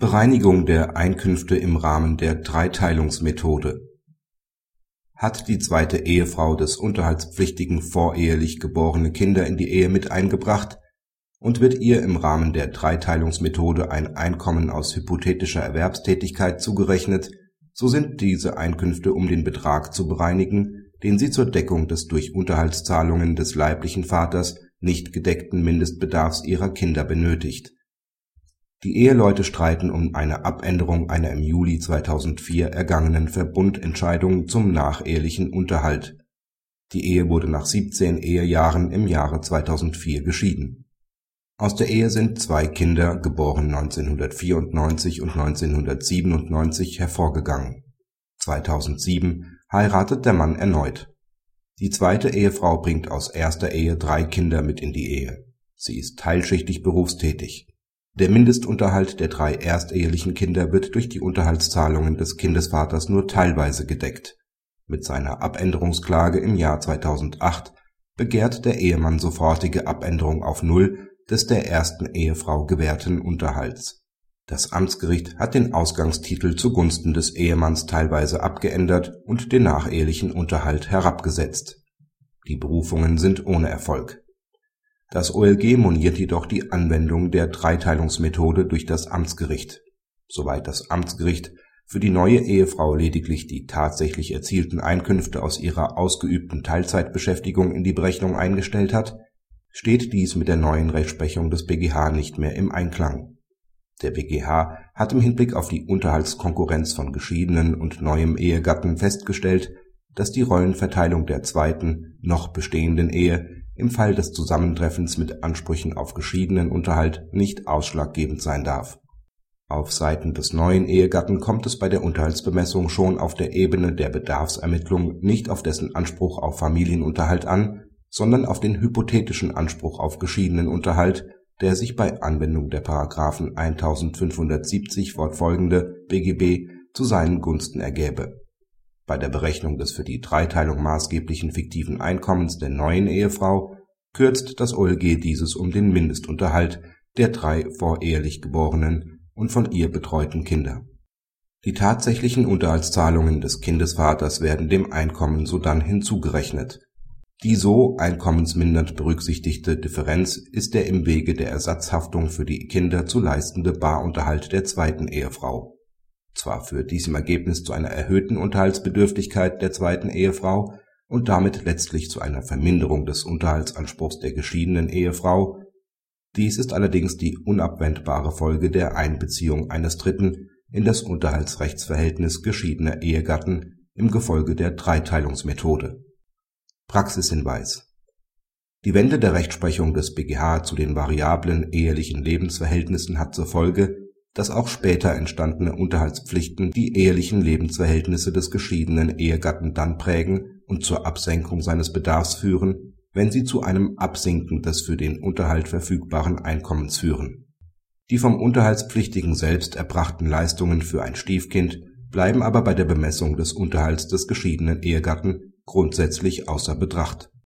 Bereinigung der Einkünfte im Rahmen der Dreiteilungsmethode. Hat die zweite Ehefrau des Unterhaltspflichtigen vorehelich geborene Kinder in die Ehe mit eingebracht und wird ihr im Rahmen der Dreiteilungsmethode ein Einkommen aus hypothetischer Erwerbstätigkeit zugerechnet, so sind diese Einkünfte um den Betrag zu bereinigen, den sie zur Deckung des durch Unterhaltszahlungen des leiblichen Vaters nicht gedeckten Mindestbedarfs ihrer Kinder benötigt die Eheleute streiten um eine Abänderung einer im Juli 2004 ergangenen Verbundentscheidung zum nachehelichen Unterhalt. Die Ehe wurde nach 17 Ehejahren im Jahre 2004 geschieden. Aus der Ehe sind zwei Kinder geboren 1994 und 1997 hervorgegangen. 2007 heiratet der Mann erneut. Die zweite Ehefrau bringt aus erster Ehe drei Kinder mit in die Ehe. Sie ist teilschichtig berufstätig der Mindestunterhalt der drei erstehelichen Kinder wird durch die Unterhaltszahlungen des Kindesvaters nur teilweise gedeckt. Mit seiner Abänderungsklage im Jahr 2008 begehrt der Ehemann sofortige Abänderung auf Null des der ersten Ehefrau gewährten Unterhalts. Das Amtsgericht hat den Ausgangstitel zugunsten des Ehemanns teilweise abgeändert und den nachehelichen Unterhalt herabgesetzt. Die Berufungen sind ohne Erfolg das OLG moniert jedoch die Anwendung der Dreiteilungsmethode durch das Amtsgericht. Soweit das Amtsgericht für die neue Ehefrau lediglich die tatsächlich erzielten Einkünfte aus ihrer ausgeübten Teilzeitbeschäftigung in die Berechnung eingestellt hat, steht dies mit der neuen Rechtsprechung des BGH nicht mehr im Einklang. Der BGH hat im Hinblick auf die Unterhaltskonkurrenz von geschiedenen und neuem Ehegatten festgestellt, dass die Rollenverteilung der zweiten, noch bestehenden Ehe im Fall des Zusammentreffens mit Ansprüchen auf geschiedenen Unterhalt nicht ausschlaggebend sein darf. Auf Seiten des neuen Ehegatten kommt es bei der Unterhaltsbemessung schon auf der Ebene der Bedarfsermittlung nicht auf dessen Anspruch auf Familienunterhalt an, sondern auf den hypothetischen Anspruch auf geschiedenen Unterhalt, der sich bei Anwendung der § 1570 fortfolgende BGB zu seinen Gunsten ergäbe bei der Berechnung des für die Dreiteilung maßgeblichen fiktiven Einkommens der neuen Ehefrau kürzt das OLG dieses um den Mindestunterhalt der drei vorehelich geborenen und von ihr betreuten Kinder. Die tatsächlichen Unterhaltszahlungen des Kindesvaters werden dem Einkommen sodann hinzugerechnet. Die so einkommensmindernd berücksichtigte Differenz ist der im Wege der Ersatzhaftung für die Kinder zu leistende Barunterhalt der zweiten Ehefrau zwar führt dies im Ergebnis zu einer erhöhten Unterhaltsbedürftigkeit der zweiten Ehefrau und damit letztlich zu einer Verminderung des Unterhaltsanspruchs der geschiedenen Ehefrau, dies ist allerdings die unabwendbare Folge der Einbeziehung eines Dritten in das Unterhaltsrechtsverhältnis geschiedener Ehegatten im Gefolge der Dreiteilungsmethode. Praxishinweis Die Wende der Rechtsprechung des BGH zu den variablen ehelichen Lebensverhältnissen hat zur Folge dass auch später entstandene Unterhaltspflichten die ehelichen Lebensverhältnisse des geschiedenen Ehegatten dann prägen und zur Absenkung seines Bedarfs führen, wenn sie zu einem Absinken des für den Unterhalt verfügbaren Einkommens führen. Die vom Unterhaltspflichtigen selbst erbrachten Leistungen für ein Stiefkind bleiben aber bei der Bemessung des Unterhalts des geschiedenen Ehegatten grundsätzlich außer Betracht